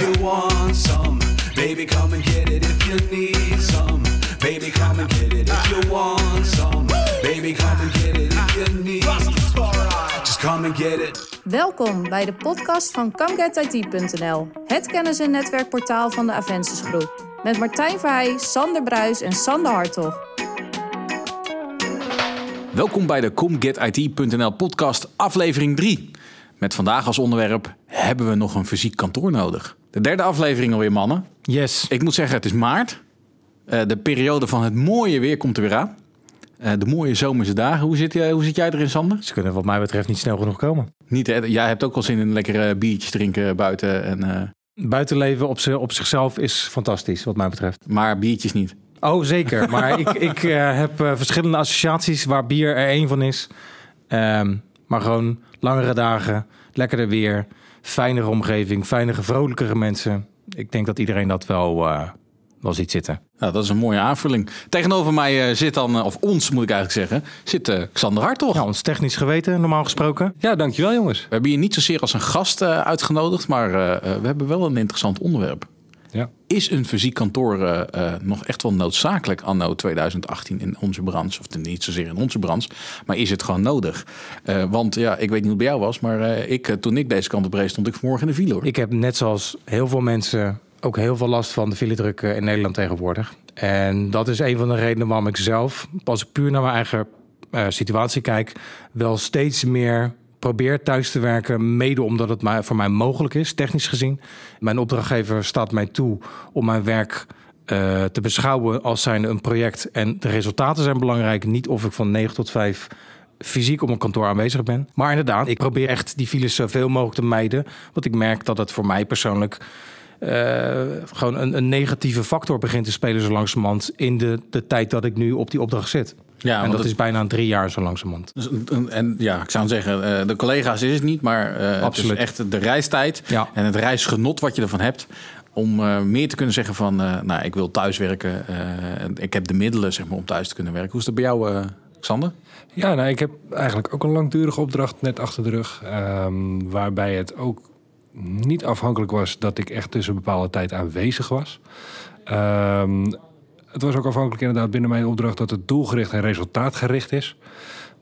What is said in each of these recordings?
you want some. Baby, come and get it if you need some. Baby, come and get it if you want some. Baby, come and get it if you need. Just come and get it. Welkom bij de podcast van ComeGetIT.nl, het kennis- en netwerkportaal van de Avensis Groep. Met Martijn Verheij, Sander Bruis en Sander Hartog. Welkom bij de ComGetIT.nl podcast aflevering 3. Met vandaag als onderwerp hebben we nog een fysiek kantoor nodig. De derde aflevering alweer mannen. Yes. Ik moet zeggen het is maart. Eh, de periode van het mooie weer komt er weer aan. Eh, de mooie zomerse dagen. Hoe zit, jij, hoe zit jij erin Sander? Ze kunnen wat mij betreft niet snel genoeg komen. Niet, hè? Jij hebt ook wel zin in lekkere biertjes drinken buiten. En, eh, Buitenleven op, op zichzelf is fantastisch, wat mij betreft. maar biertjes niet. Oh, zeker. Maar ik, ik heb verschillende associaties waar bier er één van is. Ehm, maar gewoon langere dagen, lekkerder weer, fijnere omgeving, fijnere, vrolijkere mensen. Ik denk dat iedereen dat wel, eh, wel ziet zitten. Nou, dat is een mooie aanvulling. Tegenover mij eh, zit dan, eh, of ons moet ik eigenlijk zeggen, zit eh, Xander Hartog. Ja, ons technisch geweten, normaal gesproken. Ja, dankjewel jongens. We hebben je niet zozeer als een gast eh, uitgenodigd, maar we hebben wel een interessant onderwerp. Ja. Is een fysiek kantoor eh, eh, nog echt wel noodzakelijk anno 2018 in onze branche? Of niet zozeer in onze branche, maar is het gewoon nodig? Eh, want ja, ik weet niet hoe het bij jou was, maar ik, toen ik deze kant op reed, stond ik vanmorgen in de file hoor. Ik heb net zoals heel veel mensen ook heel veel last van de filedruk in Nederland tegenwoordig. En dat is een van de redenen waarom ik zelf, ik puur naar mijn eigen situatie kijk, wel steeds meer probeer thuis te werken. Mede omdat het voor mij mogelijk is, technisch gezien. Mijn opdrachtgever staat mij toe om mijn werk eh, te beschouwen als zijn een project. En de resultaten zijn belangrijk. Niet of ik van 9 tot 5 fysiek op een kantoor aanwezig ben. Maar inderdaad, ik probeer echt die files zoveel mogelijk te mijden. Want ik merk dat het voor mij persoonlijk eh, gewoon een, een negatieve factor begint te spelen zo langzamerhand in de, de tijd dat ik nu op die opdracht zit. Ja, en dat het- is bijna drie jaar zo langzamerhand. Dus En ja, ik zou zeggen, eh, de collega's is het niet, maar eh, Absoluut. het is echt de reistijd Ja. en het reisgenot wat je ervan hebt. Om eh, meer te kunnen zeggen van, eh, nou, ik wil thuiswerken. eh, en ik heb de middelen zeg maar, om thuis te kunnen werken. Hoe is dat bij jou, eh, Xander? Ja, nou, ik heb eigenlijk ook een langdurige opdracht net achter de rug. ehm, waarbij het ook niet afhankelijk was dat ik echt tussen een bepaalde tijd aanwezig was. Ehm, het was ook afhankelijk inderdaad binnen mijn opdracht dat het doelgericht en resultaatgericht is.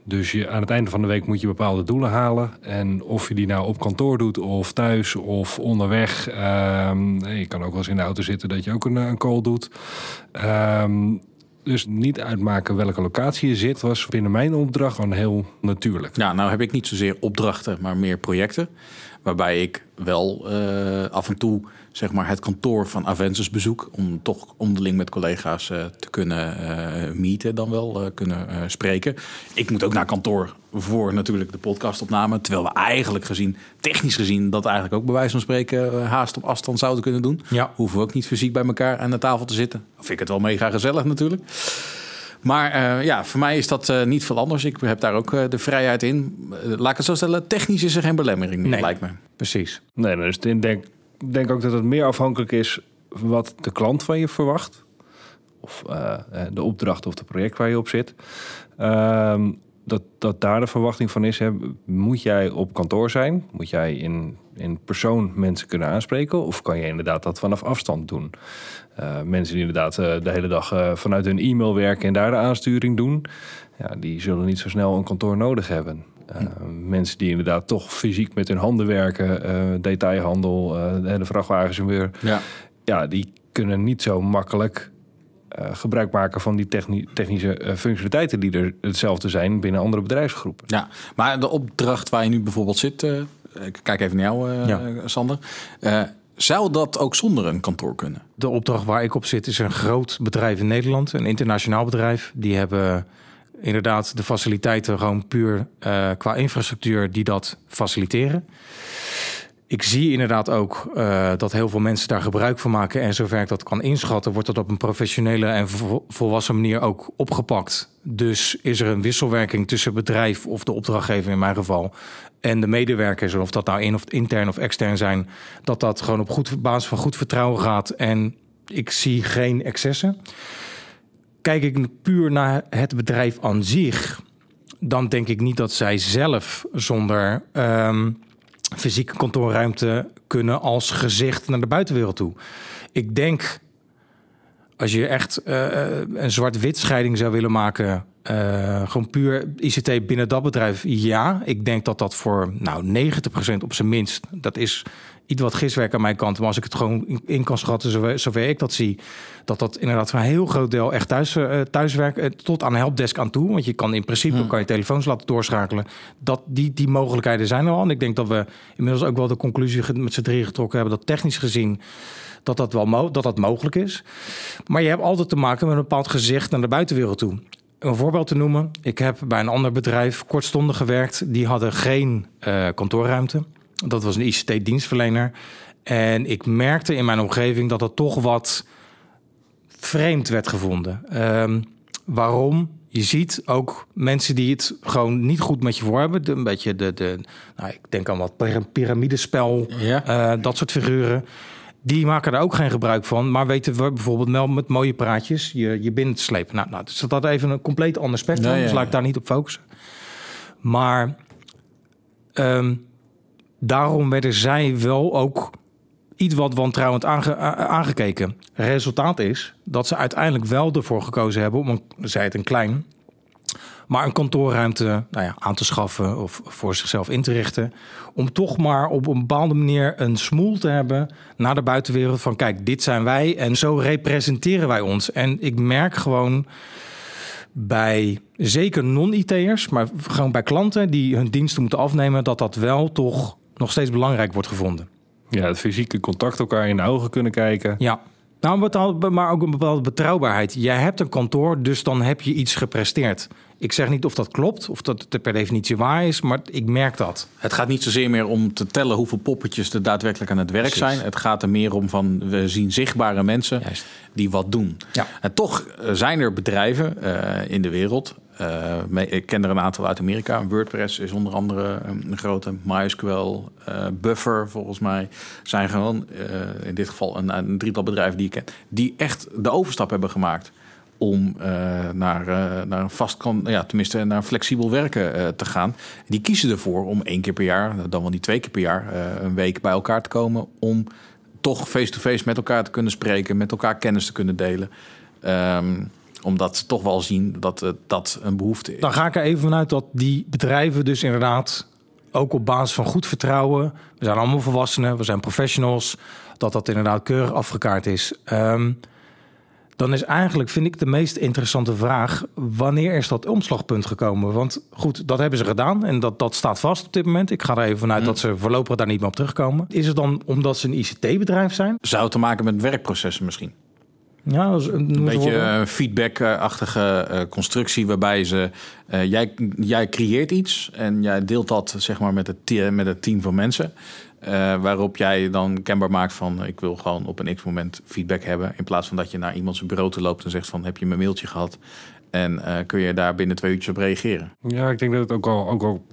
Dus je, aan het einde van de week moet je bepaalde doelen halen. En of je die nou op kantoor doet of thuis of onderweg. ehm, je kan ook wel eens in de auto zitten dat je ook een, een call doet. Ehm, dus niet uitmaken welke locatie je zit was binnen mijn opdracht gewoon heel natuurlijk. Ja, nou heb ik niet zozeer opdrachten, maar meer projecten. Waarbij ik wel eh, af en toe zeg maar, het kantoor van Aventus bezoek. Om toch onderling met collega's eh, te kunnen eh meeten, dan wel kunnen spreken. Ik moet ook naar kantoor voor natuurlijk de podcastopname. Terwijl we eigenlijk gezien, technisch gezien, dat eigenlijk ook bij wijze van spreken haast op afstand zouden kunnen doen. Ja. Hoeven we ook niet fysiek bij elkaar aan de tafel te zitten. Of vind ik het wel mega gezellig natuurlijk. Maar eh, ja, voor mij is dat eh, niet veel anders. Ik heb daar ook eh, de vrijheid in. Laat ik het zo stellen, technisch is er geen belemmering meer, Nee. lijkt me. Precies. Nee, dus ik denk, denk ook dat het meer afhankelijk is wat de klant van je verwacht. Of eh, eh, de opdracht of het project waar je op zit. Ehm, dat, dat daar de verwachting van is. Hè, moet jij op kantoor zijn? Moet jij in, in persoon mensen kunnen aanspreken? Of kan je inderdaad dat vanaf afstand doen? Eh, mensen die inderdaad eh, de hele dag eh, vanuit hun e-mail werken en daar de aansturing doen. Ja, die zullen niet zo snel een kantoor nodig hebben. Eh, Mensen die inderdaad toch fysiek met hun handen werken, detailhandel, de, de vrachtwagenchauffeur, Ja. ja, die kunnen niet zo makkelijk eh, gebruik maken van die techni- technische eh, functionaliteiten die er hetzelfde zijn binnen andere bedrijfsgroepen. ja, maar de opdracht waar je nu bijvoorbeeld zit... eh, ik kijk even naar jou, eh, Ja. Sander. Eh, zou dat ook zonder een kantoor kunnen? De opdracht waar ik op zit is een groot bedrijf in Nederland, een internationaal bedrijf. Die hebben inderdaad de faciliteiten gewoon puur eh, qua infrastructuur die dat faciliteren. Ik zie inderdaad ook eh, dat heel veel mensen daar gebruik van maken. En zover ik dat kan inschatten, wordt dat op een professionele en vo- volwassen manier ook opgepakt. Dus is er een wisselwerking tussen bedrijf of de opdrachtgever in mijn geval en de medewerkers, of dat nou in of intern of extern zijn, dat dat gewoon op goed, basis van goed vertrouwen gaat. En ik zie geen excessen. Kijk ik puur naar het bedrijf aan zich, dan denk ik niet dat zij zelf zonder ehm, fysieke kantoorruimte kunnen als gezicht naar de buitenwereld toe. Ik denk, als je echt eh, een zwart-wit scheiding zou willen maken, uh, gewoon puur ICT binnen dat bedrijf, ja. Ik denk dat dat voor nou, 90% op zijn minst, dat is iets wat giswerk aan mijn kant. Maar als ik het gewoon in, kan schatten, zover, zover, ik dat zie, dat dat inderdaad voor een heel groot deel echt thuis, uh, thuiswerk uh, tot aan helpdesk aan toe. Want je kan in principe hmm. kan je telefoons laten doorschakelen. Dat, die, die mogelijkheden zijn er al. En ik denk dat we inmiddels ook wel de conclusie met z'n drie getrokken hebben dat technisch gezien dat dat wel dat dat mogelijk is. Maar je hebt altijd te maken met een bepaald gezicht naar de buitenwereld toe. Een voorbeeld te noemen. Ik heb bij een ander bedrijf kortstondig gewerkt. Die hadden geen uh, kantoorruimte. Dat was een ICT-dienstverlener. En ik merkte in mijn omgeving dat het toch wat vreemd werd gevonden. Um, waarom? Je ziet ook mensen die het gewoon niet goed met je voor hebben. Een beetje de, de nou, ik denk aan wat piramidespel, ja. uh, dat soort figuren. Die maken er ook geen gebruik van, maar weten we bijvoorbeeld wel met mooie praatjes je, je binnen te slepen. Nou, nou dus dat even een compleet ander spectrum, nee, dus laat ik daar niet op focussen. Maar um, daarom werden zij wel ook iets wat wantrouwend aange, aangekeken. Resultaat is dat ze uiteindelijk wel ervoor gekozen hebben om, zij het een klein, maar een kantoorruimte nou ja, aan te schaffen of voor zichzelf in te richten. Om toch maar op een bepaalde manier een smoel te hebben naar de buitenwereld van kijk, dit zijn wij en zo representeren wij ons. En ik merk gewoon bij zeker non-IT'ers, maar gewoon bij klanten die hun diensten moeten afnemen, dat dat wel toch nog steeds belangrijk wordt gevonden. Ja, het fysieke contact elkaar in de ogen kunnen kijken. Ja. Nou, maar ook een bepaalde betrouwbaarheid. Jij hebt een kantoor, dus dan heb je iets gepresteerd. Ik zeg niet of dat klopt, of dat het per definitie waar is, maar ik merk dat. Het gaat niet zozeer meer om te tellen hoeveel poppetjes er daadwerkelijk aan het werk zijn. Het gaat er meer om van we zien zichtbare mensen die wat doen. Ja. En toch eh, zijn er bedrijven uh, in de wereld. Uh, ik ken er een aantal uit Amerika. WordPress is onder andere een grote. MySQL, uh, Buffer volgens mij. Zijn gewoon in dit geval een, een drietal bedrijven die ik ken. Die echt de overstap hebben gemaakt om naar, naar een vast kan, ja, tenminste naar flexibel werken te gaan. Die kiezen ervoor om één keer per jaar, dan wel niet twee keer per jaar, een week bij elkaar te komen om toch face-to-face met elkaar te kunnen spreken, met elkaar kennis te kunnen delen. Um, omdat ze toch wel zien dat dat een behoefte is. Dan ga ik er even vanuit dat die bedrijven dus inderdaad ook op basis van goed vertrouwen, we zijn allemaal volwassenen, we zijn professionals, dat dat inderdaad keurig afgekaart is. Um, dan is eigenlijk, vind ik, de meest interessante vraag: wanneer is dat omslagpunt gekomen? Want goed, dat hebben ze gedaan en dat, dat staat vast op dit moment. Ik ga er even vanuit mm. dat ze voorlopig daar niet meer op terugkomen. Is het dan omdat ze een ICT-bedrijf zijn? Zou het te maken met werkprocessen misschien? Ja, dat is een, een beetje een feedback-achtige uh, constructie waarbij ze uh, jij, jij creëert iets en jij deelt dat zeg maar met het, met het team van mensen. Uh, waarop jij dan kenbaar maakt van ik wil gewoon op een x-moment feedback hebben. In plaats van dat je naar iemands bureau te loopt en zegt van heb je mijn mailtje gehad? En uh, kun je daar binnen twee uurtjes op reageren? Ja, ik denk dat het ook al, ook al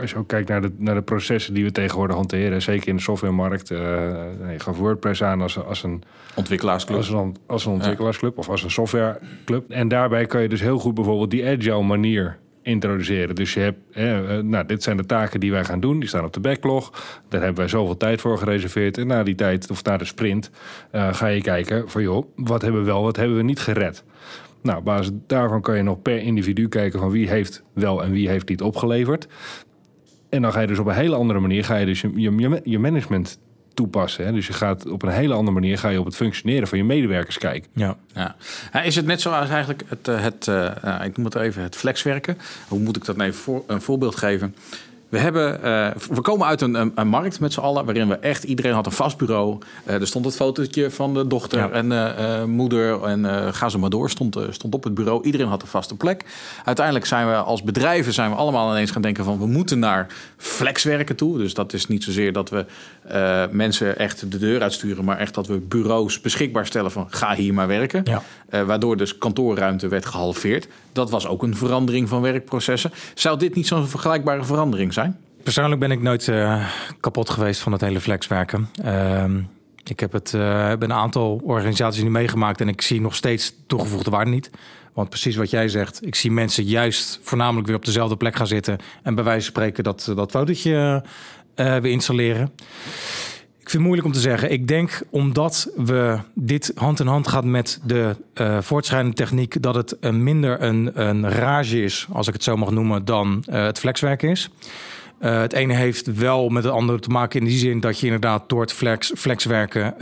als je ook kijkt naar de, naar de processen die we tegenwoordig hanteren, zeker in de softwaremarkt, uh, je gaf WordPress aan als, als een ontwikkelaarsclub, als een, als een ontwikkelaarsclub of als een softwareclub. En daarbij kan je dus heel goed bijvoorbeeld die agile manier introduceren. Dus je hebt, eh, nou, dit zijn de taken die wij gaan doen. Die staan op de backlog. Daar hebben wij zoveel tijd voor gereserveerd. En na die tijd, of na de sprint, uh, ga je kijken van joh, wat hebben we wel, wat hebben we niet gered. Nou, op basis daarvan kan je nog per individu kijken van wie heeft wel en wie heeft niet opgeleverd. En dan ga je dus op een hele andere manier ga je dus je, je, je management toepassen. Hè? Dus je gaat op een hele andere manier ga je op het functioneren van je medewerkers kijken. Ja. ja. Is het net zoals eigenlijk het, eh, het uh, ik noem het even het flexwerken? Hoe moet ik dat nou even voor, een voorbeeld geven? We, hebben, uh, we komen uit een, een, markt met z'n allen waarin we echt iedereen had een vast bureau. Uh, er stond het fotootje van de dochter en uh, moeder en ga zo maar door. Stond, stond op het bureau. Iedereen had een vaste plek. Uiteindelijk zijn we als bedrijven zijn we allemaal ineens gaan denken van we moeten naar flexwerken toe. Dus dat is niet zozeer dat we mensen echt de deur uitsturen, maar echt dat we bureaus beschikbaar stellen van ga hier maar werken. Ja. waardoor dus kantoorruimte werd gehalveerd. Dat was ook een verandering van werkprocessen. Zou dit niet zo'n vergelijkbare verandering zijn? Persoonlijk ben ik nooit uh, kapot geweest van het hele flexwerken. Uh, ik heb het uh, een aantal organisaties nu meegemaakt en ik zie nog steeds toegevoegde waarde niet. Want precies wat jij zegt, ik zie mensen juist voornamelijk weer op dezelfde plek gaan zitten en bij wijze van spreken dat, dat fotootje eh, we installeren. Vind het moeilijk om te zeggen. Ik denk omdat we dit hand in hand gaat met de uh, voortschrijdende techniek, dat het een minder een, een rage is, als ik het zo mag noemen, dan uh, het flexwerk is. Uh, het ene heeft wel met het andere te maken in die zin dat je inderdaad door het flex, flexwerken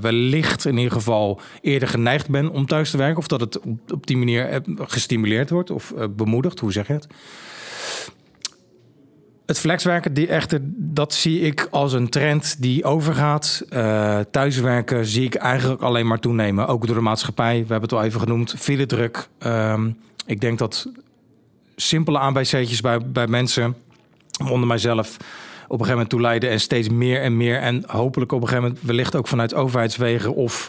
wellicht in ieder geval eerder geneigd bent om thuis te werken. Of dat het op, op die manier gestimuleerd wordt of bemoedigd, hoe zeg je het? Het flexwerken, die echter, dat zie ik als een trend die overgaat. Uh, thuiswerken zie ik eigenlijk alleen maar toenemen. Ook door de maatschappij. We hebben het al even genoemd. File druk. Um, ik denk dat simpele aanbijzetjes bij, bij mensen, onder mijzelf, op een gegeven moment toeleiden. En steeds meer en meer. En hopelijk op een gegeven moment wellicht ook vanuit overheidswegen of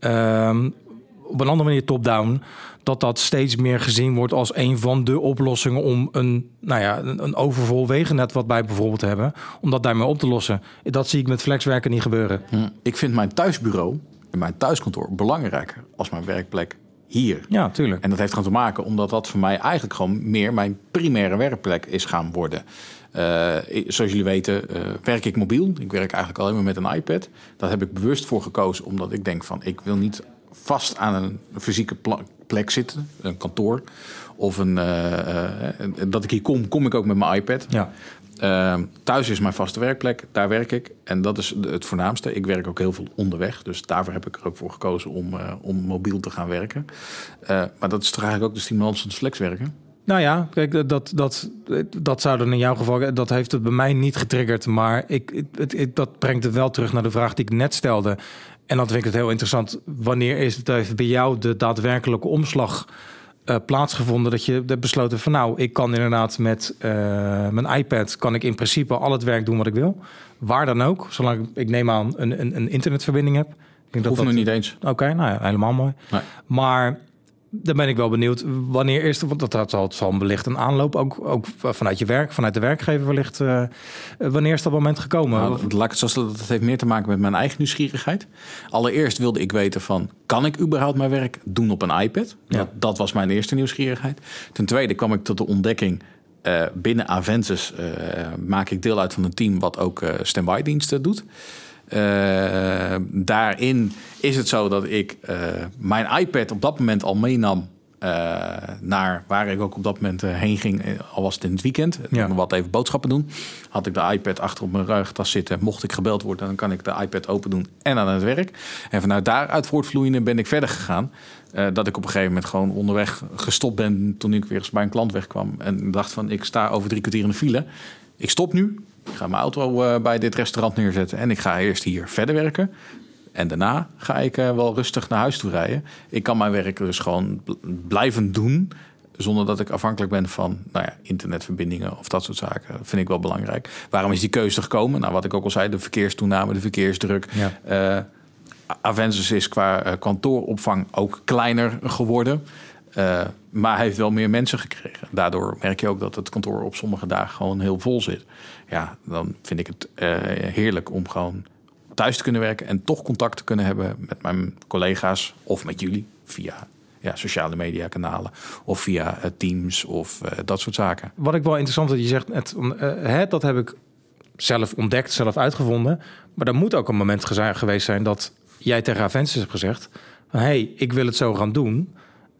um, op een andere manier top-down dat dat steeds meer gezien wordt als een van de oplossingen om een, nou ja, een, overvol wegennet wat wij bijvoorbeeld hebben, om dat daarmee op te lossen. Dat zie ik met flexwerken niet gebeuren. Hm. Ik vind mijn thuisbureau en mijn thuiskantoor belangrijker als mijn werkplek hier. Ja, tuurlijk. En dat heeft gewoon te maken omdat dat voor mij eigenlijk gewoon meer mijn primaire werkplek is gaan worden. Uh, zoals jullie weten uh, werk ik mobiel. Ik werk eigenlijk alleen maar met een iPad. Daar heb ik bewust voor gekozen omdat ik denk van ik wil niet vast aan een fysieke plek zitten, een kantoor. Of een, uh, dat ik hier kom, kom ik ook met mijn iPad. Ja. Uh, thuis is mijn vaste werkplek, daar werk ik. En dat is het voornaamste. Ik werk ook heel veel onderweg. Dus daarvoor heb ik er ook voor gekozen om, uh, om mobiel te gaan werken. maar dat is toch eigenlijk ook de stimulans van het flexwerken? Nou ja, kijk, dat, dat, dat zou dan in jouw geval, dat heeft het bij mij niet getriggerd. Maar ik, het, het, dat brengt het wel terug naar de vraag die ik net stelde. En dan vind ik het heel interessant. Wanneer is het bij jou de daadwerkelijke omslag uh, plaatsgevonden? Dat je hebt besloten van nou, ik kan inderdaad met uh, mijn iPad kan ik in principe al het werk doen wat ik wil. Waar dan ook, zolang ik neem aan een, een, een internetverbinding heb. Ik denk Hoeft dat nog niet eens. Oké, okay, nou ja, helemaal mooi. Nee. Maar dan ben ik wel benieuwd wanneer eerst, want dat, dat zal, zal wellicht een aanloop ook, ook vanuit je werk, vanuit de werkgever wellicht. Uh, wanneer is dat moment gekomen? Nou, laat ik het zo dat heeft meer te maken met mijn eigen nieuwsgierigheid. Allereerst wilde ik weten van, kan ik überhaupt mijn werk doen op een iPad? Ja. Dat, dat was mijn eerste nieuwsgierigheid. Ten tweede kwam ik tot de ontdekking, uh, binnen Aventus uh, maak ik deel uit van een team wat ook standby diensten doet. Uh, daarin is het zo dat ik uh, mijn iPad op dat moment al meenam uh, naar waar ik ook op dat moment heen ging, al was het in het weekend. Ja. Wat even boodschappen doen. Had ik de iPad achter op mijn rugtas zitten. Mocht ik gebeld worden, dan kan ik de iPad open doen en aan het werk. En vanuit daaruit voortvloeiende ben ik verder gegaan. dat ik op een gegeven moment gewoon onderweg gestopt ben toen ik weer eens bij een klant wegkwam. En dacht van, ik sta over drie kwartier in de file. Ik stop nu, ik ga mijn auto uh, bij dit restaurant neerzetten en ik ga eerst hier verder werken. En daarna ga ik uh, wel rustig naar huis toe rijden. Ik kan mijn werk dus gewoon blijven doen. Zonder dat ik afhankelijk ben van nou ja, internetverbindingen of dat soort zaken. Dat vind ik wel belangrijk. Waarom is die keuze gekomen? Nou, wat ik ook al zei, de verkeerstoename, de verkeersdruk. Ja. Uh, Aventus is qua kantooropvang ook kleiner geworden. Uh, maar hij heeft wel meer mensen gekregen. Daardoor merk je ook dat het kantoor op sommige dagen gewoon heel vol zit. Ja, dan vind ik het uh, heerlijk om gewoon thuis te kunnen werken en toch contact te kunnen hebben met mijn collega's of met jullie via ja, sociale media kanalen of via uh, Teams of dat soort zaken. Wat ik wel interessant vind, je zegt, het, dat heb ik zelf ontdekt, zelf uitgevonden. Maar er moet ook een moment geweest zijn dat jij tegen Aventus hebt gezegd: hé, hey, ik wil het zo gaan doen.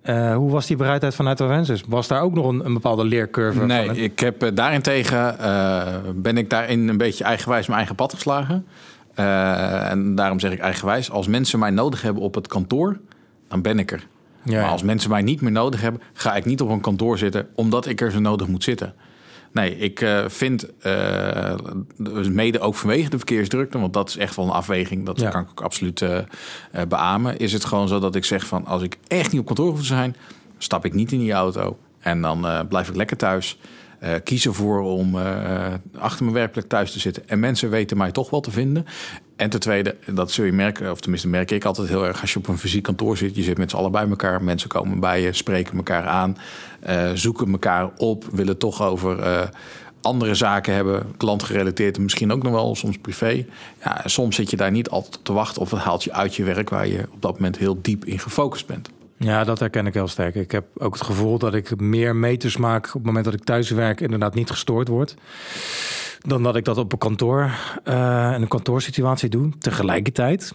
Uh, hoe was die bereidheid vanuit Aventus? Was daar ook nog een, een bepaalde leercurve? Nee, van? ik heb uh, daarentegen uh, ben ik daarin een beetje eigenwijs mijn eigen pad geslagen. en daarom zeg ik eigenwijs. Als mensen mij nodig hebben op het kantoor, dan ben ik er. Ja, maar als mensen mij niet meer nodig hebben, ga ik niet op een kantoor zitten omdat ik er zo nodig moet zitten. Nee, ik uh, vind, uh, mede ook vanwege de verkeersdrukte, want dat is echt wel een afweging, dat Ja. kan ik ook absoluut uh, beamen, is het gewoon zo dat ik zeg van als ik echt niet op kantoor hoef te zijn, stap ik niet in die auto en dan blijf ik lekker thuis. Uh, kies ervoor om uh, achter mijn werkplek thuis te zitten. En mensen weten mij toch wel te vinden. En ten tweede, dat zul je merken, of tenminste merk ik altijd heel erg... als je op een fysiek kantoor zit, je zit met z'n allen bij elkaar. Mensen komen bij je, spreken elkaar aan, uh, zoeken elkaar op... willen toch over uh, andere zaken hebben, klantgerelateerd... en misschien ook nog wel soms privé. Ja, soms zit je daar niet altijd te wachten... of het haalt je uit je werk waar je op dat moment heel diep in gefocust bent. Ja, dat herken ik heel sterk. Ik heb ook het gevoel dat ik meer meters maak op het moment dat ik thuis werk, inderdaad niet gestoord word. Dan dat ik dat op een kantoor uh, en een kantoorsituatie doe. Tegelijkertijd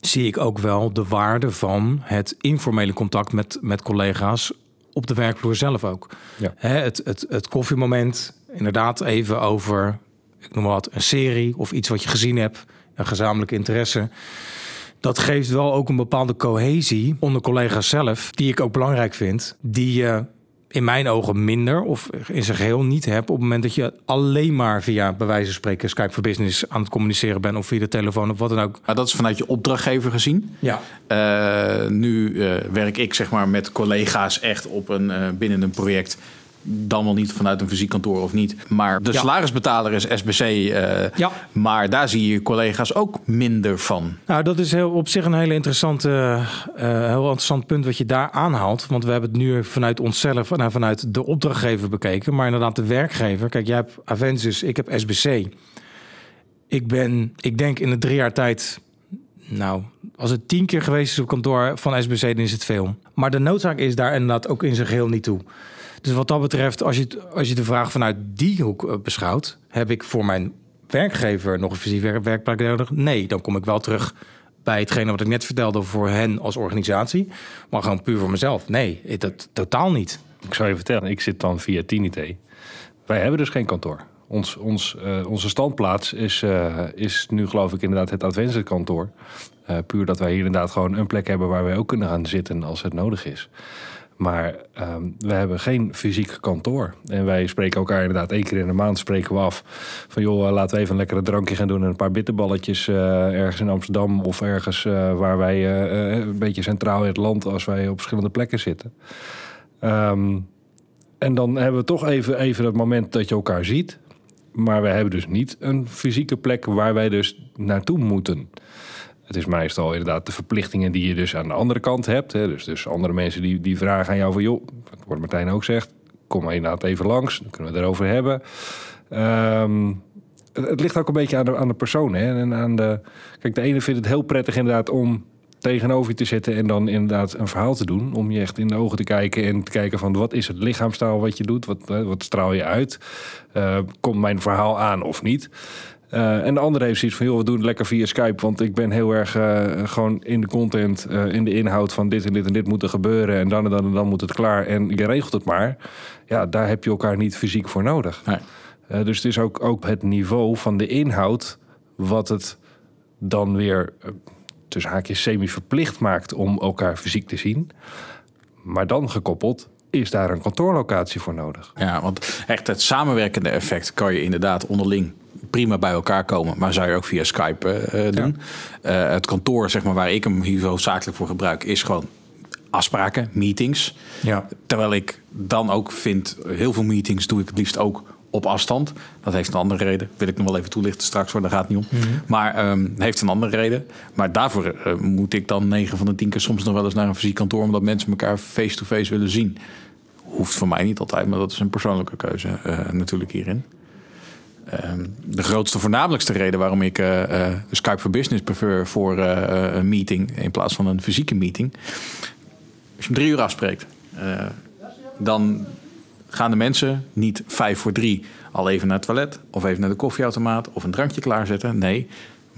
zie ik ook wel de waarde van het informele contact met, met collega's op de werkvloer zelf ook. Ja. Hè, het, het, het koffiemoment, inderdaad even over, ik noem maar wat, een serie of iets wat je gezien hebt, een gezamenlijke interesse. Dat geeft wel ook een bepaalde cohesie onder collega's zelf, die ik ook belangrijk vind, die je in mijn ogen minder of in zijn geheel niet hebt op het moment dat je alleen maar via bij wijze van spreken Skype for Business aan het communiceren bent of via de telefoon of wat dan ook. Maar dat is vanuit je opdrachtgever gezien. Ja. Uh, nu uh, werk ik zeg maar met collega's echt op een, uh, binnen een project dan wel niet vanuit een fysiek kantoor of niet. Maar de Ja. salarisbetaler is SBC. eh, Ja. Maar daar zie je collega's ook minder van. Nou, dat is heel, op zich een hele interessante, eh, heel interessant punt wat je daar aanhaalt. Want we hebben het nu vanuit onszelf, nou, vanuit de opdrachtgever bekeken. Maar inderdaad de werkgever. Kijk, jij hebt Aventus, ik heb SBC. Ik ben, ik denk in de drie jaar tijd... Nou, als het tien keer geweest is op kantoor van SBC, dan is het veel. Maar de noodzaak is daar inderdaad ook in zijn geheel niet toe. Dus wat dat betreft, als je, als je de vraag vanuit die hoek eh, beschouwt... heb ik voor mijn werkgever nog een fysiek werk- werkplek nodig? Nee, dan kom ik wel terug bij hetgene wat ik net vertelde voor hen als organisatie. Maar gewoon puur voor mezelf. Nee, eh, dat totaal niet. Ik zou je vertellen, ik zit dan via Tinité. Wij hebben dus geen kantoor. Ons, ons, eh, onze standplaats is, is nu geloof ik inderdaad het Adventure kantoor. Eh, puur dat wij hier inderdaad gewoon een plek hebben waar wij ook kunnen gaan zitten als het nodig is. Maar ehm, we hebben geen fysiek kantoor. En wij spreken elkaar inderdaad één keer in de maand spreken we af. Van joh, eh, laten we even een lekkere drankje gaan doen en een paar bitterballetjes eh, ergens in Amsterdam of ergens eh, waar wij een beetje centraal in het land als wij op verschillende plekken zitten. Ehm, en dan hebben we toch even, even dat moment dat je elkaar ziet. Maar we hebben dus niet een fysieke plek waar wij dus naartoe moeten. Het is meestal inderdaad de verplichtingen die je dus aan de andere kant hebt. Hè. Dus, dus andere mensen die, die vragen aan jou van... joh, wat Martijn ook zegt, kom maar inderdaad even langs. Dan kunnen we het erover hebben. Ehm, het, ligt ook een beetje aan de, aan de persoon. Hè. En aan de, kijk, de ene vindt het heel prettig inderdaad om tegenover je te zitten... en dan inderdaad een verhaal te doen. Om je echt in de ogen te kijken en te kijken van... wat is het lichaamstaal wat je doet? Wat, wat straal je uit? Eh, komt mijn verhaal aan of niet? Eh, en de andere heeft zoiets van, joh, we doen het lekker via Skype. Want ik ben heel erg eh, gewoon in de content, eh, in de inhoud van dit en dit en dit moet er gebeuren. En dan en dan en dan moet het klaar. En je regelt het maar. Ja, daar heb je elkaar niet fysiek voor nodig. Nee. Dus het is ook, ook het niveau van de inhoud wat het dan weer tussen haakjes semi-verplicht maakt om elkaar fysiek te zien. Maar dan gekoppeld is daar een kantoorlocatie voor nodig. Ja, want echt het samenwerkende effect kan je inderdaad onderling prima bij elkaar komen. Maar zou je ook via Skype eh, eh, doen. Eh, het kantoor, zeg maar, waar ik hem hier zakelijk voor gebruik, is gewoon afspraken, meetings. Ja. Terwijl ik dan ook vind, heel veel meetings doe ik het liefst ook op afstand. Dat heeft een andere reden. Wil ik nog wel even toelichten straks, hoor, daar gaat het niet om. Maar ehm heeft een andere reden. Maar daarvoor moet ik dan 9 van de 10 keer soms nog wel eens naar een fysiek kantoor... omdat mensen elkaar face-to-face willen zien. Hoeft voor mij niet altijd, maar dat is een persoonlijke keuze natuurlijk hierin. Ehm, de grootste, voornamelijkste reden waarom ik eh, eh, Skype for Business prefer voor eh, een meeting in plaats van een fysieke meeting. Als je om drie uur afspreekt, dan gaan de mensen niet vijf voor drie al even naar het toilet of even naar de koffieautomaat of een drankje klaarzetten. Nee,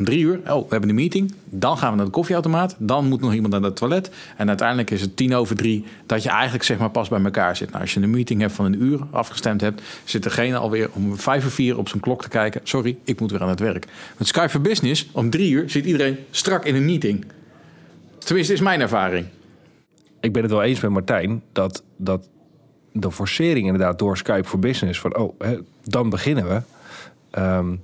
drie uur, oh, we hebben een meeting, dan gaan we naar de koffieautomaat, dan moet nog iemand naar het toilet en uiteindelijk is het tien over drie dat je eigenlijk zeg maar pas bij elkaar zit. Nou, als je een meeting hebt van een uur afgestemd hebt, zit degene alweer om vijf of vier op zijn klok te kijken. Sorry, ik moet weer aan het werk. Met Skype for Business, om drie uur zit iedereen strak in een meeting. Tenminste, is mijn ervaring. ik ben het wel eens met Martijn dat, dat de forcering inderdaad door Skype voor Business van oh, hè, dan beginnen we. Ehm,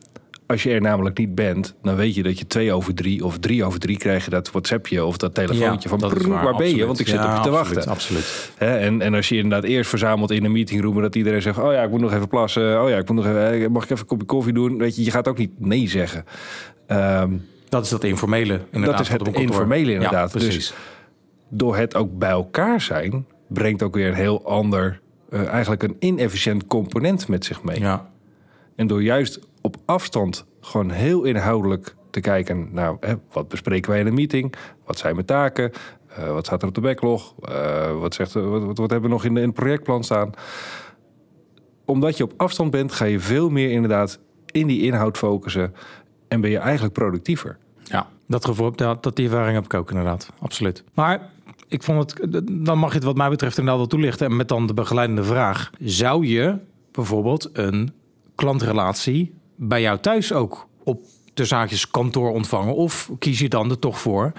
als je er namelijk niet bent, dan weet je dat je twee over drie of drie over drie krijg je dat WhatsAppje of dat telefoontje van dat "Brrr, waar, ben je? Want ik zit Ja, op je te absoluut, wachten. Absoluut. En, en als je inderdaad eerst verzamelt in een meetingroom... dat iedereen zegt, oh ja, ik moet nog even plassen. Oh ja, ik moet nog even, eh, mag ik even een kopje koffie doen? Weet je, je gaat ook niet nee zeggen. Ehm, Dat is dat informele. Inderdaad, dat is het informele inderdaad. Ja, Dus precies. door het ook bij elkaar zijn... brengt ook weer een heel ander... eh, eigenlijk een inefficiënt component met zich mee. ja. En door juist op afstand gewoon heel inhoudelijk te kijken... nou, hè, wat bespreken wij in een meeting? Wat zijn mijn taken? Eh, wat staat er op de backlog? Eh, wat, zegt, wat, wat, wat hebben we nog in, de, in het projectplan staan? Omdat je op afstand bent, ga je veel meer inderdaad in die inhoud focussen en ben je eigenlijk productiever. Ja. Dat gevoel, dat, dat die ervaring heb ik ook inderdaad. Absoluut. Maar ik vond het, dan mag je het wat mij betreft inderdaad wel toelichten. En met dan de begeleidende vraag. Zou je bijvoorbeeld een klantrelatie bij jou thuis ook op de zaakjes kantoor ontvangen? Of kies je dan er toch voor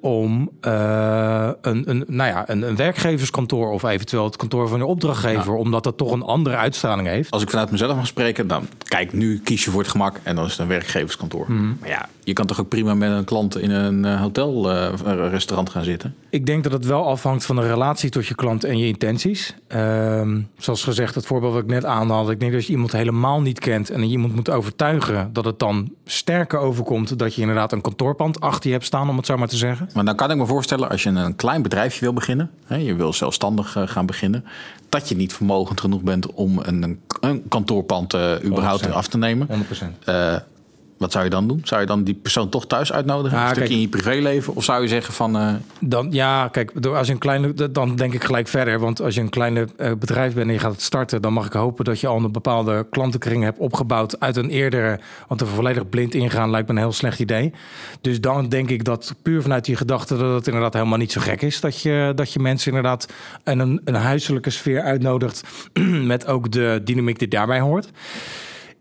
om uh, een, een, nou ja, een, een, werkgeverskantoor of eventueel het kantoor van je opdrachtgever, ja. omdat dat toch een andere uitstraling heeft. Als ik vanuit mezelf mag spreken, dan kijk, nu kies je voor het gemak en dan is het een werkgeverskantoor. Mm. Maar ja, je kan toch ook prima met een klant in een uh, hotelrestaurant uh, gaan zitten? Ik denk dat het wel afhangt van de relatie tot je klant en je intenties. Uh, zoals gezegd, het voorbeeld wat ik net aanhaalde. Ik denk dat je iemand helemaal niet kent en iemand moet overtuigen dat het dan sterker overkomt dat je inderdaad een kantoorpand achter je hebt staan, om het zo maar te zeggen. Maar dan kan ik me voorstellen, als je een klein bedrijfje wil beginnen, hè, je wil zelfstandig uh, gaan beginnen, dat je niet vermogend genoeg bent om een, een kantoorpand uh, überhaupt 100%. af te nemen. 100%. Wat zou je dan doen? Zou je dan die persoon toch thuis uitnodigen? Ja, een kijk- in je privéleven? Of zou je zeggen van... eh, Dan, ja, kijk, als je een kleine, dan denk ik gelijk verder. Want als je een kleine eh, bedrijf bent en je gaat het starten, dan mag ik hopen dat je al een bepaalde klantenkring hebt opgebouwd uit een eerdere. Want er volledig blind ingaan lijkt me een heel slecht idee. Dus dan denk ik dat puur vanuit die gedachte dat het inderdaad helemaal niet zo gek is. Dat je, dat je mensen inderdaad in een, een huiselijke sfeer uitnodigt. met ook de dynamiek die daarbij hoort.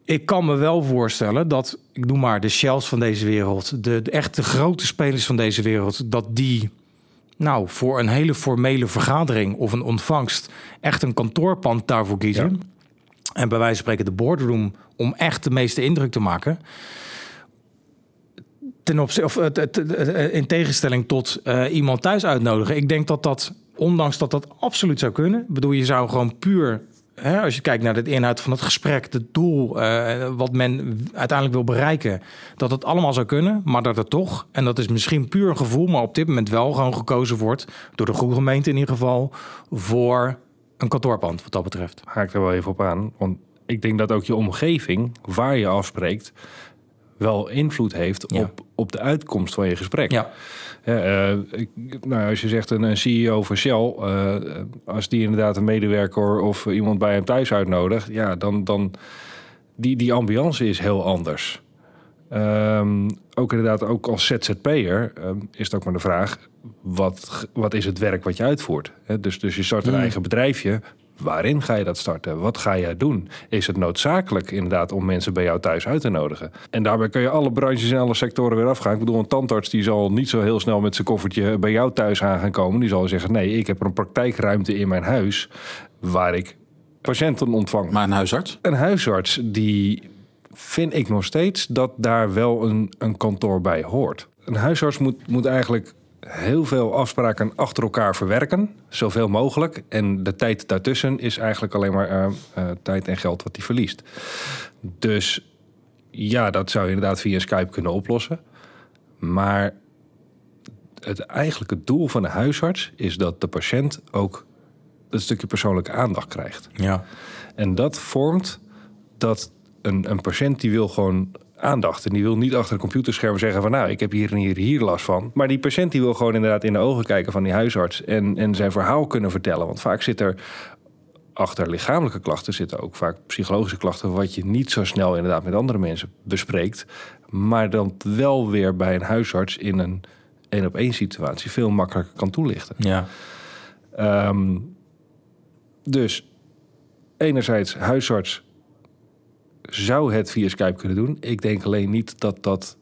Ik kan me wel voorstellen dat, ik noem maar de Shells van deze wereld, de, de echte grote spelers van deze wereld, dat die nou voor een hele formele vergadering of een ontvangst echt een kantoorpand daarvoor kiezen. En bij wijze van spreken de boardroom om echt de meeste indruk te maken. Ten opzichte, of, eh, t- eh, in tegenstelling tot eh, iemand thuis uitnodigen. Ik denk dat dat, ondanks dat dat absoluut zou kunnen. Bedoel, je zou gewoon puur Als je kijkt naar de inhoud van het gesprek, het doel, eh, wat men uiteindelijk wil bereiken, dat het allemaal zou kunnen, maar dat het toch, en dat is misschien puur een gevoel, maar op dit moment wel gewoon gekozen wordt, door de goede gemeente in ieder geval, voor een kantoorpand wat dat betreft. haak er wel even op aan. Want ik denk dat ook je omgeving, waar je afspreekt, wel invloed heeft Ja. op, op de uitkomst van je gesprek. Ja, Ja, eh, ik, nou, als je zegt een, een CEO van Shell, eh, als die inderdaad een medewerker of iemand bij hem thuis uitnodigt, ja, dan, dan die, die ambiance is heel anders. Ehm, ook inderdaad, ook als ZZP'er ehm, is het ook maar de vraag, wat, wat is het werk wat je uitvoert? Dus, dus je start een Mm. eigen bedrijfje. Waarin ga je dat starten? Wat ga jij doen? Is het noodzakelijk inderdaad om mensen bij jou thuis uit te nodigen? En daarbij kun je alle branches en alle sectoren weer afgaan. Ik bedoel, een tandarts die zal niet zo heel snel met zijn koffertje bij jou thuis aan gaan komen. Die zal zeggen, nee, ik heb een praktijkruimte in mijn huis waar ik patiënten ontvang. maar een huisarts? Een huisarts, die vind ik nog steeds dat daar wel een, een kantoor bij hoort. Een huisarts moet, moet eigenlijk heel veel afspraken achter elkaar verwerken, zoveel mogelijk. En de tijd daartussen is eigenlijk alleen maar eh, eh, tijd en geld wat hij verliest. Dus ja, dat zou je inderdaad via Skype kunnen oplossen. Maar het eigenlijke doel van een huisarts is dat de patiënt ook een stukje persoonlijke aandacht krijgt. ja. En dat vormt dat een, een patiënt die wil gewoon aandacht. En die wil niet achter een computerscherm zeggen van... nou, ik heb hier en hier, hier last van. Maar die patiënt die wil gewoon inderdaad in de ogen kijken van die huisarts... en, en zijn verhaal kunnen vertellen. Want vaak zit er achter lichamelijke klachten... zitten ook vaak psychologische klachten... wat je niet zo snel inderdaad met andere mensen bespreekt. Maar dan wel weer bij een huisarts in een één-op-één situatie... veel makkelijker kan toelichten. ja. Ehm, dus enerzijds huisarts zou het via Skype kunnen doen. Ik denk alleen niet dat dat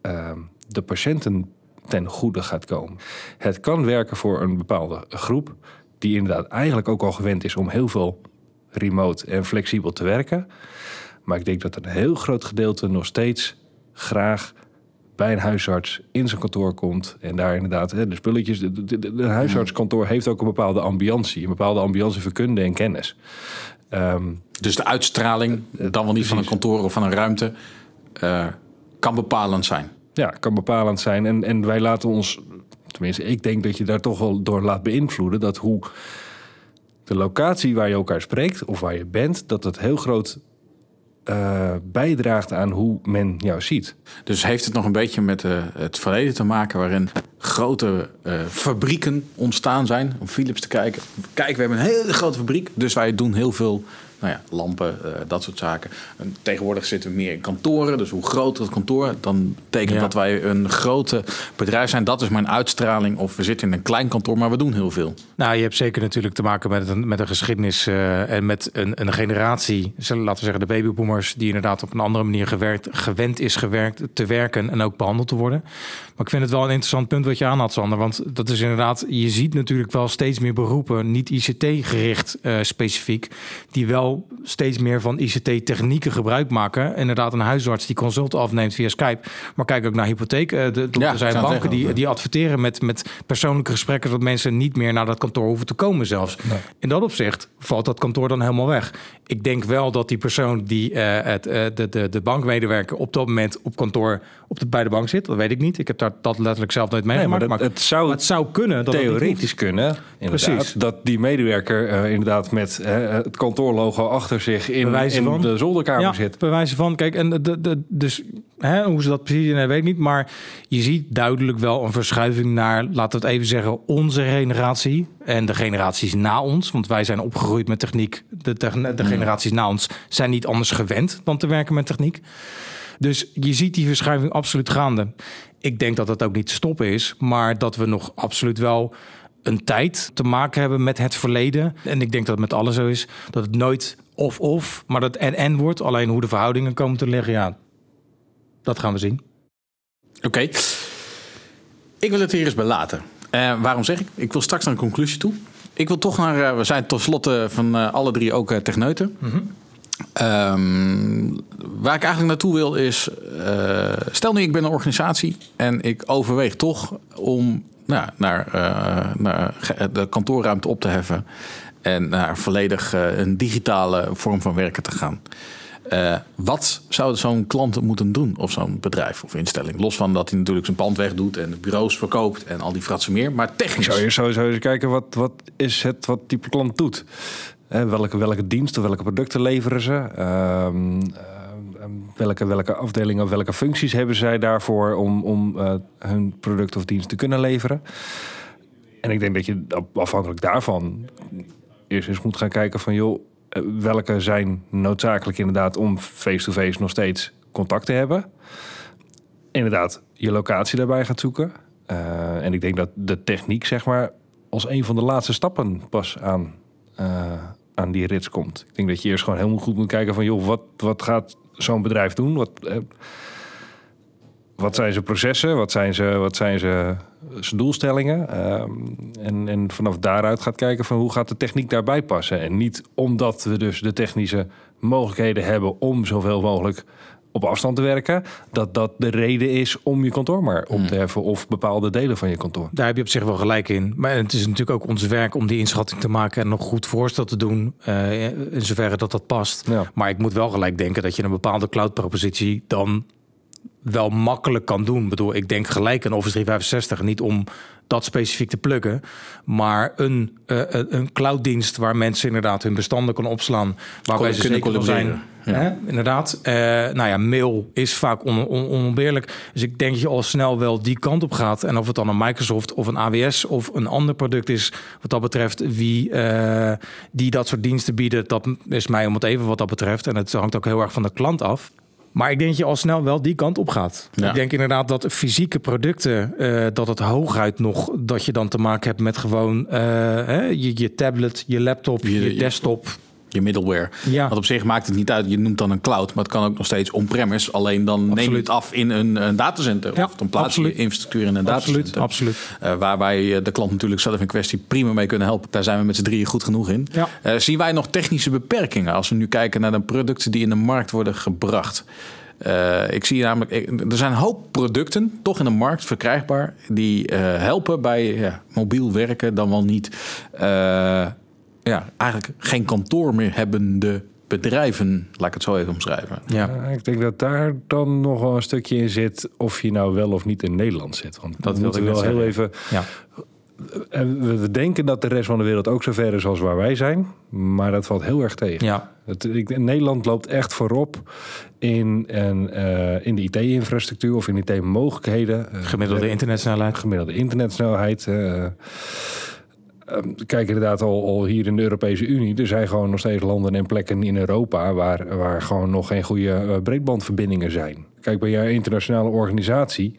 ehm, de patiënten ten goede gaat komen. Het kan werken voor een bepaalde groep die inderdaad eigenlijk ook al gewend is om heel veel remote en flexibel te werken. Maar ik denk dat een heel groot gedeelte nog steeds graag bij een huisarts in zijn kantoor komt. En daar inderdaad de spulletjes. De huisartskantoor heeft ook een bepaalde ambiantie. Een bepaalde ambiantie voor kunde en kennis. Ehm, Dus de uitstraling, dan wel niet van een kantoor of van een ruimte, eh, kan bepalend zijn. ja, kan bepalend zijn. En, en wij laten ons, tenminste, ik denk dat je daar toch wel door laat beïnvloeden. Dat hoe de locatie waar je elkaar spreekt of waar je bent, dat dat heel groot eh, bijdraagt aan hoe men jou ziet. Dus heeft het nog een beetje met eh, het verleden te maken waarin grote eh, fabrieken ontstaan zijn. Om Philips te kijken. Kijk, we hebben een hele grote fabriek. Dus wij doen heel veel nou ja, lampen, eh, dat soort zaken. En tegenwoordig zitten we meer in kantoren. Dus hoe groter het kantoor, dan betekent Ja. dat wij een grote bedrijf zijn. Dat is mijn uitstraling. Of we zitten in een klein kantoor, maar we doen heel veel. Nou, je hebt zeker natuurlijk te maken met een, met een geschiedenis eh, en met een, een generatie, laten we zeggen de babyboomers, die inderdaad op een andere manier gewerkt, gewend is gewerkt te werken en ook behandeld te worden. Maar ik vind het wel een interessant punt wat je aan had, Sander. Want dat is inderdaad, je ziet natuurlijk wel steeds meer beroepen, niet ICT-gericht eh, specifiek, die wel steeds meer van ICT-technieken gebruik maken. Inderdaad, een huisarts die consult afneemt via Skype. Maar kijk ook naar hypotheek. Eh, de, de- Ja, er zijn banken zeggen, die, die adverteren met, met persoonlijke gesprekken, dat mensen niet meer naar dat kantoor hoeven te komen zelfs. In dat opzicht valt dat kantoor dan helemaal weg. Ik denk wel dat die persoon die eh, het, eh, de, de, de bankmedewerker op dat moment op kantoor op de, bij de bank zit, dat weet ik niet. Ik heb daar dat letterlijk zelf nooit Nee, meegemaakt. maar dat, maar het zou maar het zou kunnen dat theoretisch kunnen, inderdaad, Precies. dat die medewerker inderdaad met het kantoorlogo achter zich in, in van. de zolderkamer ja, zit. Bij wijze van, kijk, en de, de, de- dus hè, hoe ze dat precies doen, weet ik niet. Maar je ziet duidelijk wel een verschuiving naar, laten we het even zeggen, onze generatie en de generaties na ons. Want wij zijn opgegroeid met techniek. De, de, de generaties na ons zijn niet anders gewend dan te werken met techniek. Dus je ziet die verschuiving absoluut gaande. Ik denk dat dat ook niet te stoppen is, maar dat we nog absoluut wel een tijd te maken hebben met het verleden. En ik denk dat het met alles zo is, dat het nooit of-of, maar dat en-en wordt. Alleen hoe de verhoudingen komen te liggen, ja, dat gaan we zien. Oké. Ik wil het hier eens bij laten. Eh, waarom zeg ik? Ik wil straks naar een conclusie toe. Ik wil toch naar... eh, we zijn tot van eh, alle drie ook techneuten. Ehm, waar ik eigenlijk naartoe wil is... stel nu ik ben een organisatie en ik overweeg toch om nou, naar, eh, naar ge- de kantoorruimte op te heffen... en naar volledig eh, een digitale vorm van werken te gaan. Eh, wat zou zo'n klant moeten doen of zo'n bedrijf of instelling? Los van dat hij natuurlijk zijn pand wegdoet en bureaus verkoopt en al die fratsen meer. Maar technisch. zou eerst sowieso eens kijken wat, wat is het wat die klant doet. Hè, welke, welke diensten, welke producten leveren ze? Eh, welke, welke afdelingen of welke functies hebben zij daarvoor om, om eh, hun product of dienst te kunnen leveren? En ik denk dat je afhankelijk daarvan eerst eens moet gaan kijken van joh, eh, welke zijn noodzakelijk inderdaad om face-to-face nog steeds contact te hebben. Inderdaad, je locatie daarbij gaat zoeken. Eh, en ik denk dat de techniek, zeg maar, als een van de laatste stappen pas aan, aan die rits komt. Ik denk dat je eerst gewoon heel goed moet kijken van, joh, wat, wat gaat zo'n bedrijf doen? Wat, eh, wat zijn zijn processen? Wat zijn ze, wat zijn ze, zijn doelstellingen? Ehm, en, en vanaf daaruit gaat kijken van hoe gaat de techniek daarbij passen. En niet omdat we dus de technische mogelijkheden hebben om zoveel mogelijk op afstand te werken, dat dat de reden is om je kantoor maar op te heffen of bepaalde delen van je kantoor. Daar heb je op zich wel gelijk in. Maar het is natuurlijk ook ons werk om die inschatting te maken en nog goed voorstel te doen. eh, in zoverre dat dat past. Ja. Maar ik moet wel gelijk denken dat je een bepaalde cloud-propositie dan wel makkelijk kan doen. Ik bedoel, ik denk gelijk aan Office 365. Niet om dat specifiek te plukken. Maar een, eh, een- clouddienst waar mensen inderdaad hun bestanden kunnen opslaan. Waarbij ze kunnen zeker van zijn. Ja. Hè, inderdaad. Eh, nou ja, mail is vaak on, on- onontbeerlijk. Dus ik denk dat je al snel wel die kant op gaat. En of het dan een Microsoft of een AWS of een ander product is... wat dat betreft, wie die dat soort diensten bieden... dat is mij om het even wat dat betreft. En het hangt ook heel erg van de klant af. Maar ik denk dat je al snel wel die kant op gaat. Ja. Ik denk inderdaad dat fysieke producten, eh, dat het hooguit nog dat je dan te maken hebt met gewoon eh, hè, je, je tablet, je laptop, je- desktop. Je middleware. Ja. Want op zich maakt het niet uit. Je noemt dan een cloud, maar het kan ook nog steeds on-premise. Alleen dan neem je Absoluut. het af in een, een datacenter. Ja, of dan plaats je absoluut. infrastructuur in een Absoluut, datacenter. absoluut. Eh, waar wij eh, de klant natuurlijk zelf in kwestie prima mee kunnen helpen. Daar zijn we met z'n drieën goed genoeg in. Ja. Eh, zien wij nog technische beperkingen als we nu kijken naar de producten die in de markt worden gebracht? Ik zie namelijk, er zijn een hoop producten toch in de markt verkrijgbaar die helpen bij mobiel werken, dan wel niet. Ja, eigenlijk geen kantoor meer hebbende bedrijven, laat ik het zo even omschrijven. Ja. Ja, ik denk dat daar dan nog wel een stukje in zit of je nou wel of niet in Nederland zit. Want Dat moeten ik wel heel even. Ja. En we, denken dat de rest van de wereld ook zo ver is als waar wij zijn, maar dat valt heel erg tegen. Ja. Het, ik, Nederland loopt echt voorop in, en, eh, in de IT-infrastructuur of in IT-mogelijkheden. Eh, Gemiddelde internetsnelheid. gemiddelde internetsnelheid. eh, ehm, kijk inderdaad al, al hier in de Europese Unie. Er zijn gewoon nog steeds landen en plekken in Europa waar, waar gewoon nog geen goede eh, breedbandverbindingen zijn. Kijk, bij jouw internationale organisatie,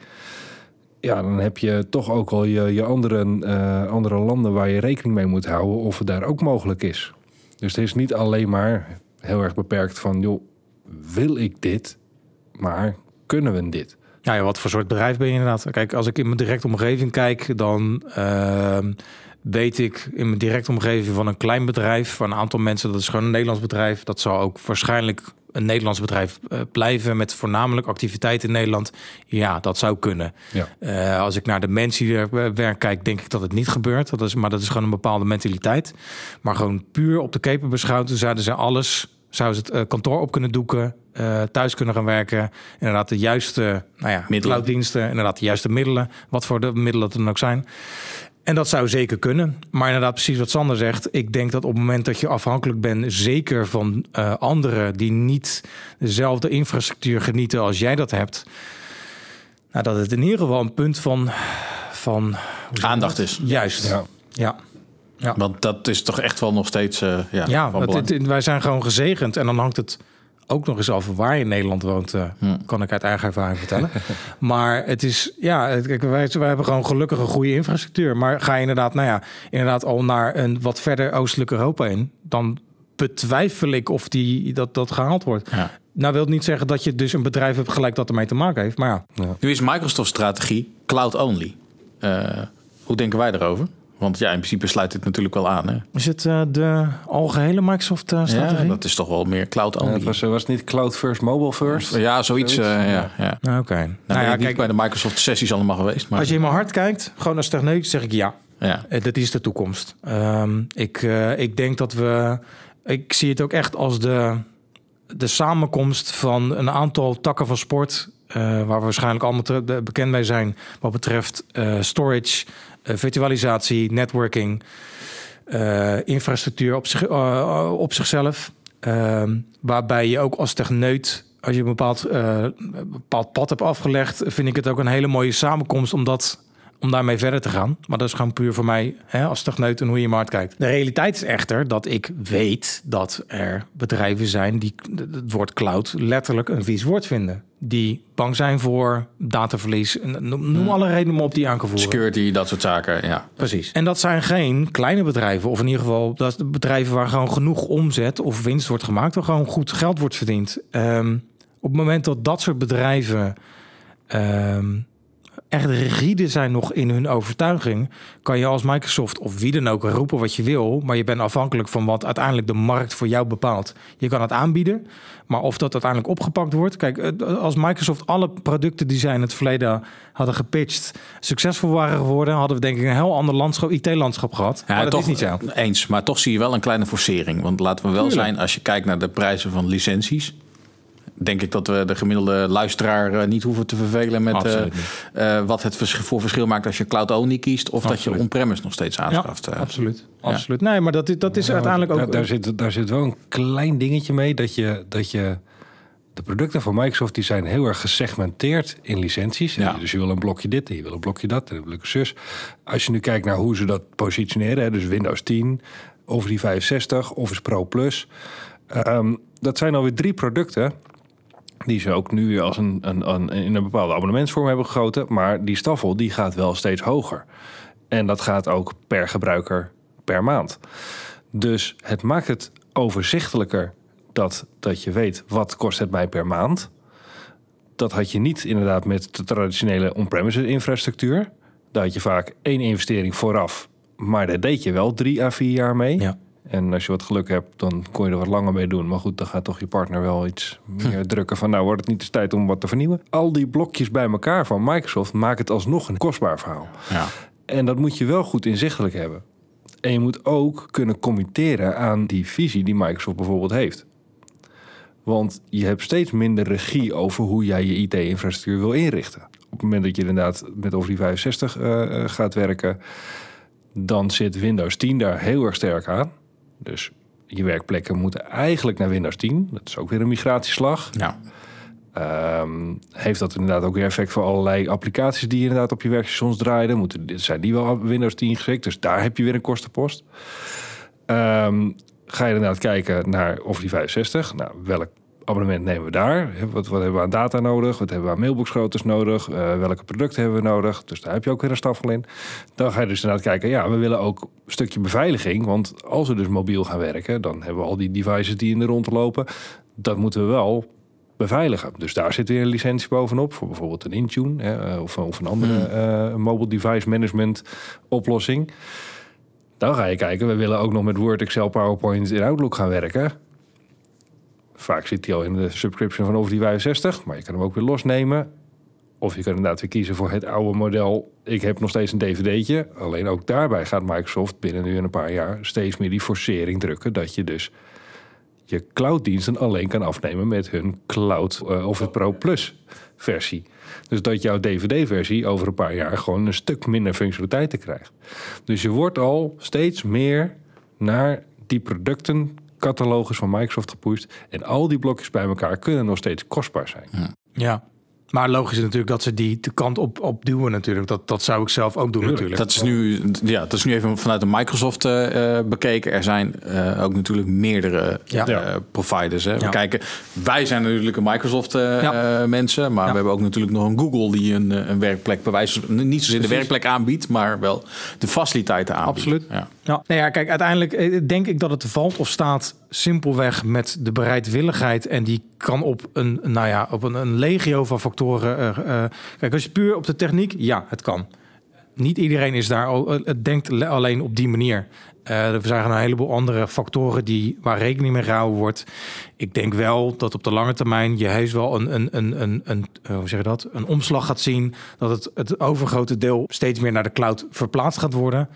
ja, dan heb je toch ook al je, je andere, eh, andere landen waar je rekening mee moet houden of het daar ook mogelijk is. Dus het is niet alleen maar heel erg beperkt van, joh, wil ik dit, maar kunnen we dit? Ja, ja, wat voor soort bedrijf ben je inderdaad? Kijk, als ik in mijn directe omgeving kijk, dan ehm, weet ik in mijn directe omgeving van een klein bedrijf, van een aantal mensen, dat is gewoon een Nederlands bedrijf. Dat zal ook waarschijnlijk een Nederlands bedrijf eh, blijven met voornamelijk activiteit in Nederland. Ja, dat zou kunnen. Ja. Eh, als ik naar de mensen die er werken kijk, denk ik dat het niet gebeurt. Dat is, maar dat is gewoon een bepaalde mentaliteit. Maar gewoon puur op de keper beschouwd, zeiden ze alles. Zou ze het eh, kantoor op kunnen doeken, eh, thuis kunnen gaan werken. Inderdaad, de juiste nou ja, clouddiensten, inderdaad, de juiste middelen. Wat voor de middelen het dan ook zijn. En dat zou zeker kunnen. Maar inderdaad, precies wat Sander zegt. Ik denk dat op het moment dat je afhankelijk bent, zeker van eh, anderen die niet dezelfde infrastructuur genieten als jij dat hebt. Nou, dat het in ieder geval een punt van. van Aandacht is. Juist. Ja. Ja. Ja. Want dat is toch echt wel nog steeds eh, ja, Ja, van het- belang. het- wij zijn gewoon gezegend. En dan hangt het ook nog eens af waar je in Nederland woont. eh, Kan ik uit eigen ervaring vertellen. maar het is, ja, het- kijk, wij, wij hebben gewoon gelukkig een goede infrastructuur. Maar ga je inderdaad, nou ja, inderdaad al naar een wat verder oostelijk Europa in, dan betwijfel ik of die, dat, dat gehaald wordt. Ja. Nou wil niet zeggen dat je dus een bedrijf hebt gelijk dat ermee te maken heeft. Maar ja, Nu is Microsoft's strategie cloud only. Eh, hoe denken wij daarover? Want ja, in principe sluit dit natuurlijk wel aan. Hè? is het eh, de algehele Microsoft-strategie? Ja, dat is toch wel meer cloud Ja, only. het was, was het niet cloud first, mobile first? ja, zoiets. Zoiets? eh, ja, ja. Nou, Oké. Nou, Nou ja, ik niet kijk, bij de Microsoft sessies allemaal geweest. Maar, als je in mijn hart kijkt, gewoon als techneut, zeg ik ja. ja. Eh, Dat is de toekomst. Ehm, ik, eh, ik denk dat we. Ik zie het ook echt als de, de samenkomst van een aantal takken van sport. eh, waar we waarschijnlijk allemaal te- de- bekend mee zijn. Wat betreft eh, storage, virtualisatie, networking, eh, infrastructuur op, zich, eh, op zichzelf. Ehm, waarbij je ook als techneut, als je een bepaald, eh, bepaald pad hebt afgelegd, vind ik het ook een hele mooie samenkomst om, dat, om daarmee verder te gaan. Maar dat is gewoon puur voor mij hè, als techneut en hoe je hart kijkt. De realiteit is echter dat ik weet dat er bedrijven zijn die het woord cloud letterlijk een vies woord vinden. Die bang zijn voor dataverlies. Noem, noem alle redenen maar op die aangevoerd. Security, dat soort zaken. Ja. Precies. En dat zijn geen kleine bedrijven, of in ieder geval dat bedrijven waar gewoon genoeg omzet of winst wordt gemaakt, waar gewoon goed geld wordt verdiend. Ehm, op het moment dat dat soort bedrijven ehm, echt rigide zijn nog in hun overtuiging, kan je als Microsoft of wie dan ook roepen wat je wil, maar je bent afhankelijk van wat uiteindelijk de markt voor jou bepaalt. Je kan het aanbieden, maar of dat uiteindelijk opgepakt wordt. Kijk, eh, als Microsoft alle producten die zij in het verleden hadden gepitcht succesvol waren geworden, hadden we denk ik een heel ander landschap, IT-landschap gehad. Ja, maar dat toch, is niet zo. Eens, maar toch zie je wel een kleine forcering. Want laten we wel Tuurlijk. zijn, als je kijkt naar de prijzen van licenties... denk ik dat we de gemiddelde luisteraar eh, niet hoeven te vervelen... met eh, eh, wat het vers- voor verschil maakt als je cloud-only kiest... of dat je on-premise nog steeds aanschaft. Ja, absoluut. absoluut. Nee, maar dat is, dat is uiteindelijk ook... Daar, daar, zit, daar zit wel een klein dingetje mee dat je, dat je de producten van Microsoft die zijn heel erg gesegmenteerd in licenties. Ja. Dus je wil een blokje dit, en je wil een blokje dat, en een blokje zus. Als je nu kijkt naar hoe ze dat positioneren, hè, dus Windows 10, Office 365, Office Pro Plus. ehm, dat zijn alweer drie producten die ze ook nu weer als een, een, een, in een bepaalde abonnementsvorm hebben gegoten. Maar die staffel die gaat wel steeds hoger. En dat gaat ook per gebruiker per maand. Dus het maakt het overzichtelijker dat, dat je weet wat kost het mij per maand. Dat had je niet inderdaad met de traditionele on-premises infrastructuur. Daar had je vaak één investering vooraf. Maar daar deed je wel drie à vier jaar mee. Ja. En als je wat geluk hebt, dan kon je er wat langer mee doen. Maar goed, dan gaat toch je partner wel iets meer drukken van... nou, wordt het niet eens tijd om wat te vernieuwen? Al die blokjes bij elkaar van Microsoft maken het alsnog een kostbaar verhaal. Ja. En dat moet je wel goed inzichtelijk hebben. En je moet ook kunnen committeren aan die visie die Microsoft bijvoorbeeld heeft. Want je hebt steeds minder regie over hoe jij je IT-infrastructuur wil inrichten. Op het moment dat je inderdaad met Office 365 eh, eh, gaat werken, dan zit Windows 10 daar heel erg sterk aan. Dus je werkplekken moeten eigenlijk naar Windows 10. Dat is ook weer een migratieslag. Ja. Ehm, heeft dat inderdaad ook weer effect voor allerlei applicaties die inderdaad op je werkstations draaien? Moeten, zijn die wel Windows 10 geschikt? Dus daar heb je weer een kostenpost. Ehm, ga je inderdaad kijken naar Office 65. Nou, welk abonnement nemen we daar? Wat, wat hebben we aan data nodig? Wat hebben we aan mailboxgroottes nodig? Uh, welke producten hebben we nodig? Dus daar heb je ook weer een stafel in. Dan ga je dus inderdaad kijken, ja, we willen ook een stukje beveiliging. Want als we dus mobiel gaan werken, dan hebben we al die devices die in de rond lopen. Dat moeten we wel beveiligen. Dus daar zit weer een licentie bovenop voor bijvoorbeeld een Intune hè, eh, of, of een andere uh, mobile device management oplossing. Dan ga je kijken, we willen ook nog met Word, Excel, PowerPoint in Outlook gaan werken. Vaak zit hij al in de subscription van over die 65, maar je kan hem ook weer losnemen. Of je kan inderdaad weer kiezen voor het oude model. Ik heb nog steeds een dvd'tje. Alleen ook daarbij gaat Microsoft binnen nu een paar jaar steeds meer die forcering drukken. Dat je dus je clouddiensten alleen kan afnemen met hun Cloud uh, of het Pro Plus versie. Dus dat jouw DVD-versie over een paar jaar gewoon een stuk minder functionaliteiten krijgt. Dus je wordt al steeds meer naar die productencatalogus van Microsoft gepusht. En al die blokjes bij elkaar kunnen nog steeds kostbaar zijn. Ja. Maar logisch is natuurlijk dat ze die de kant op, op duwen natuurlijk. Dat, dat zou ik zelf ook doen natuurlijk. Dat is nu, ja, dat is nu even vanuit de Microsoft uh, bekeken. Er zijn uh, ook natuurlijk meerdere ja. uh, providers. Hè. We kijken, wij zijn natuurlijk een Microsoft ja. mensen. Maar we hebben ook natuurlijk nog een Google die een, een werkplek bewijs. Niet zozeer de werkplek aanbiedt, maar wel de faciliteiten aanbiedt. Absoluut. Ja. Nou ja, kijk, uiteindelijk denk ik dat het valt of staat simpelweg met de bereidwilligheid. En die kan op een, nou ja, op een, een legio van factoren. Uh, kijk, als je puur op de techniek, ja, het kan. Niet iedereen is daar, het denkt alleen op die manier. Uh, er zijn een heleboel andere factoren die, waar rekening mee gehouden wordt. Ik denk wel dat op de lange termijn je heus wel een, een, een, een, een, hoe zeg je dat? een omslag gaat zien. Dat het, het overgrote deel steeds meer naar de cloud verplaatst gaat worden.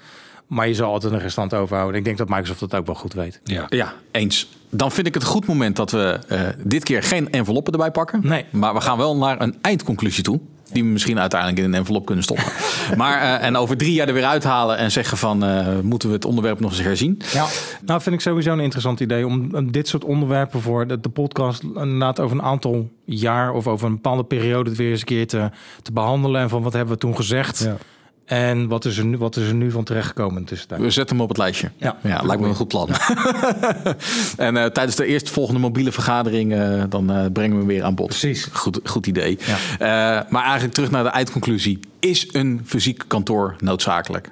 Maar je zal altijd een restant overhouden. Ik denk dat Microsoft dat ook wel goed weet. Ja, ja eens. Dan vind ik het een goed moment dat we uh, dit keer geen enveloppen erbij pakken. Nee. Maar we gaan wel naar een eindconclusie toe. Die we misschien uiteindelijk in een envelop kunnen stoppen. maar, uh, en over drie jaar er weer uithalen en zeggen van... Uh, moeten we het onderwerp nog eens herzien? Ja, nou vind ik sowieso een interessant idee... om dit soort onderwerpen voor de, de podcast... inderdaad over een aantal jaar of over een bepaalde periode... het weer eens een keer te, te behandelen. En van wat hebben we toen gezegd... Ja. En wat is er nu, wat is er nu van terechtgekomen tussen We zetten hem op het lijstje. Ja, ja lijkt me een goed plan. en uh, tijdens de eerstvolgende mobiele vergadering, uh, dan uh, brengen we hem weer aan bod. Precies. Goed, goed idee. Ja. maar eigenlijk terug naar de eindconclusie. Is een fysiek kantoor noodzakelijk?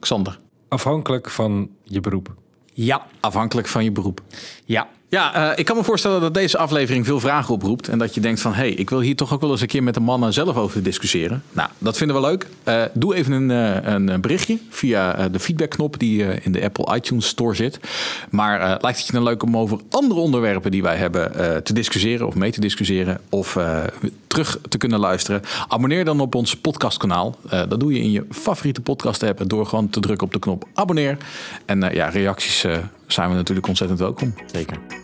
Xander? Afhankelijk van je beroep. Ja. Afhankelijk van je beroep. Ja. Ja, uh, ik kan me voorstellen dat deze aflevering veel vragen oproept. En dat je denkt van, hé, hey, ik wil hier toch ook wel eens een keer met de mannen zelf over discussiëren. Nou, dat vinden we leuk. Uh, doe even een, uh, een berichtje via de feedbackknop die in de Apple iTunes Store zit. Maar lijkt het je dan leuk om over andere onderwerpen die wij hebben te discussiëren of mee te discussiëren of terug te kunnen luisteren? Abonneer dan op ons podcastkanaal. dat doe je in je favoriete podcast app door gewoon te drukken op de knop abonneer. En ja, reacties zijn we natuurlijk ontzettend welkom. Zeker.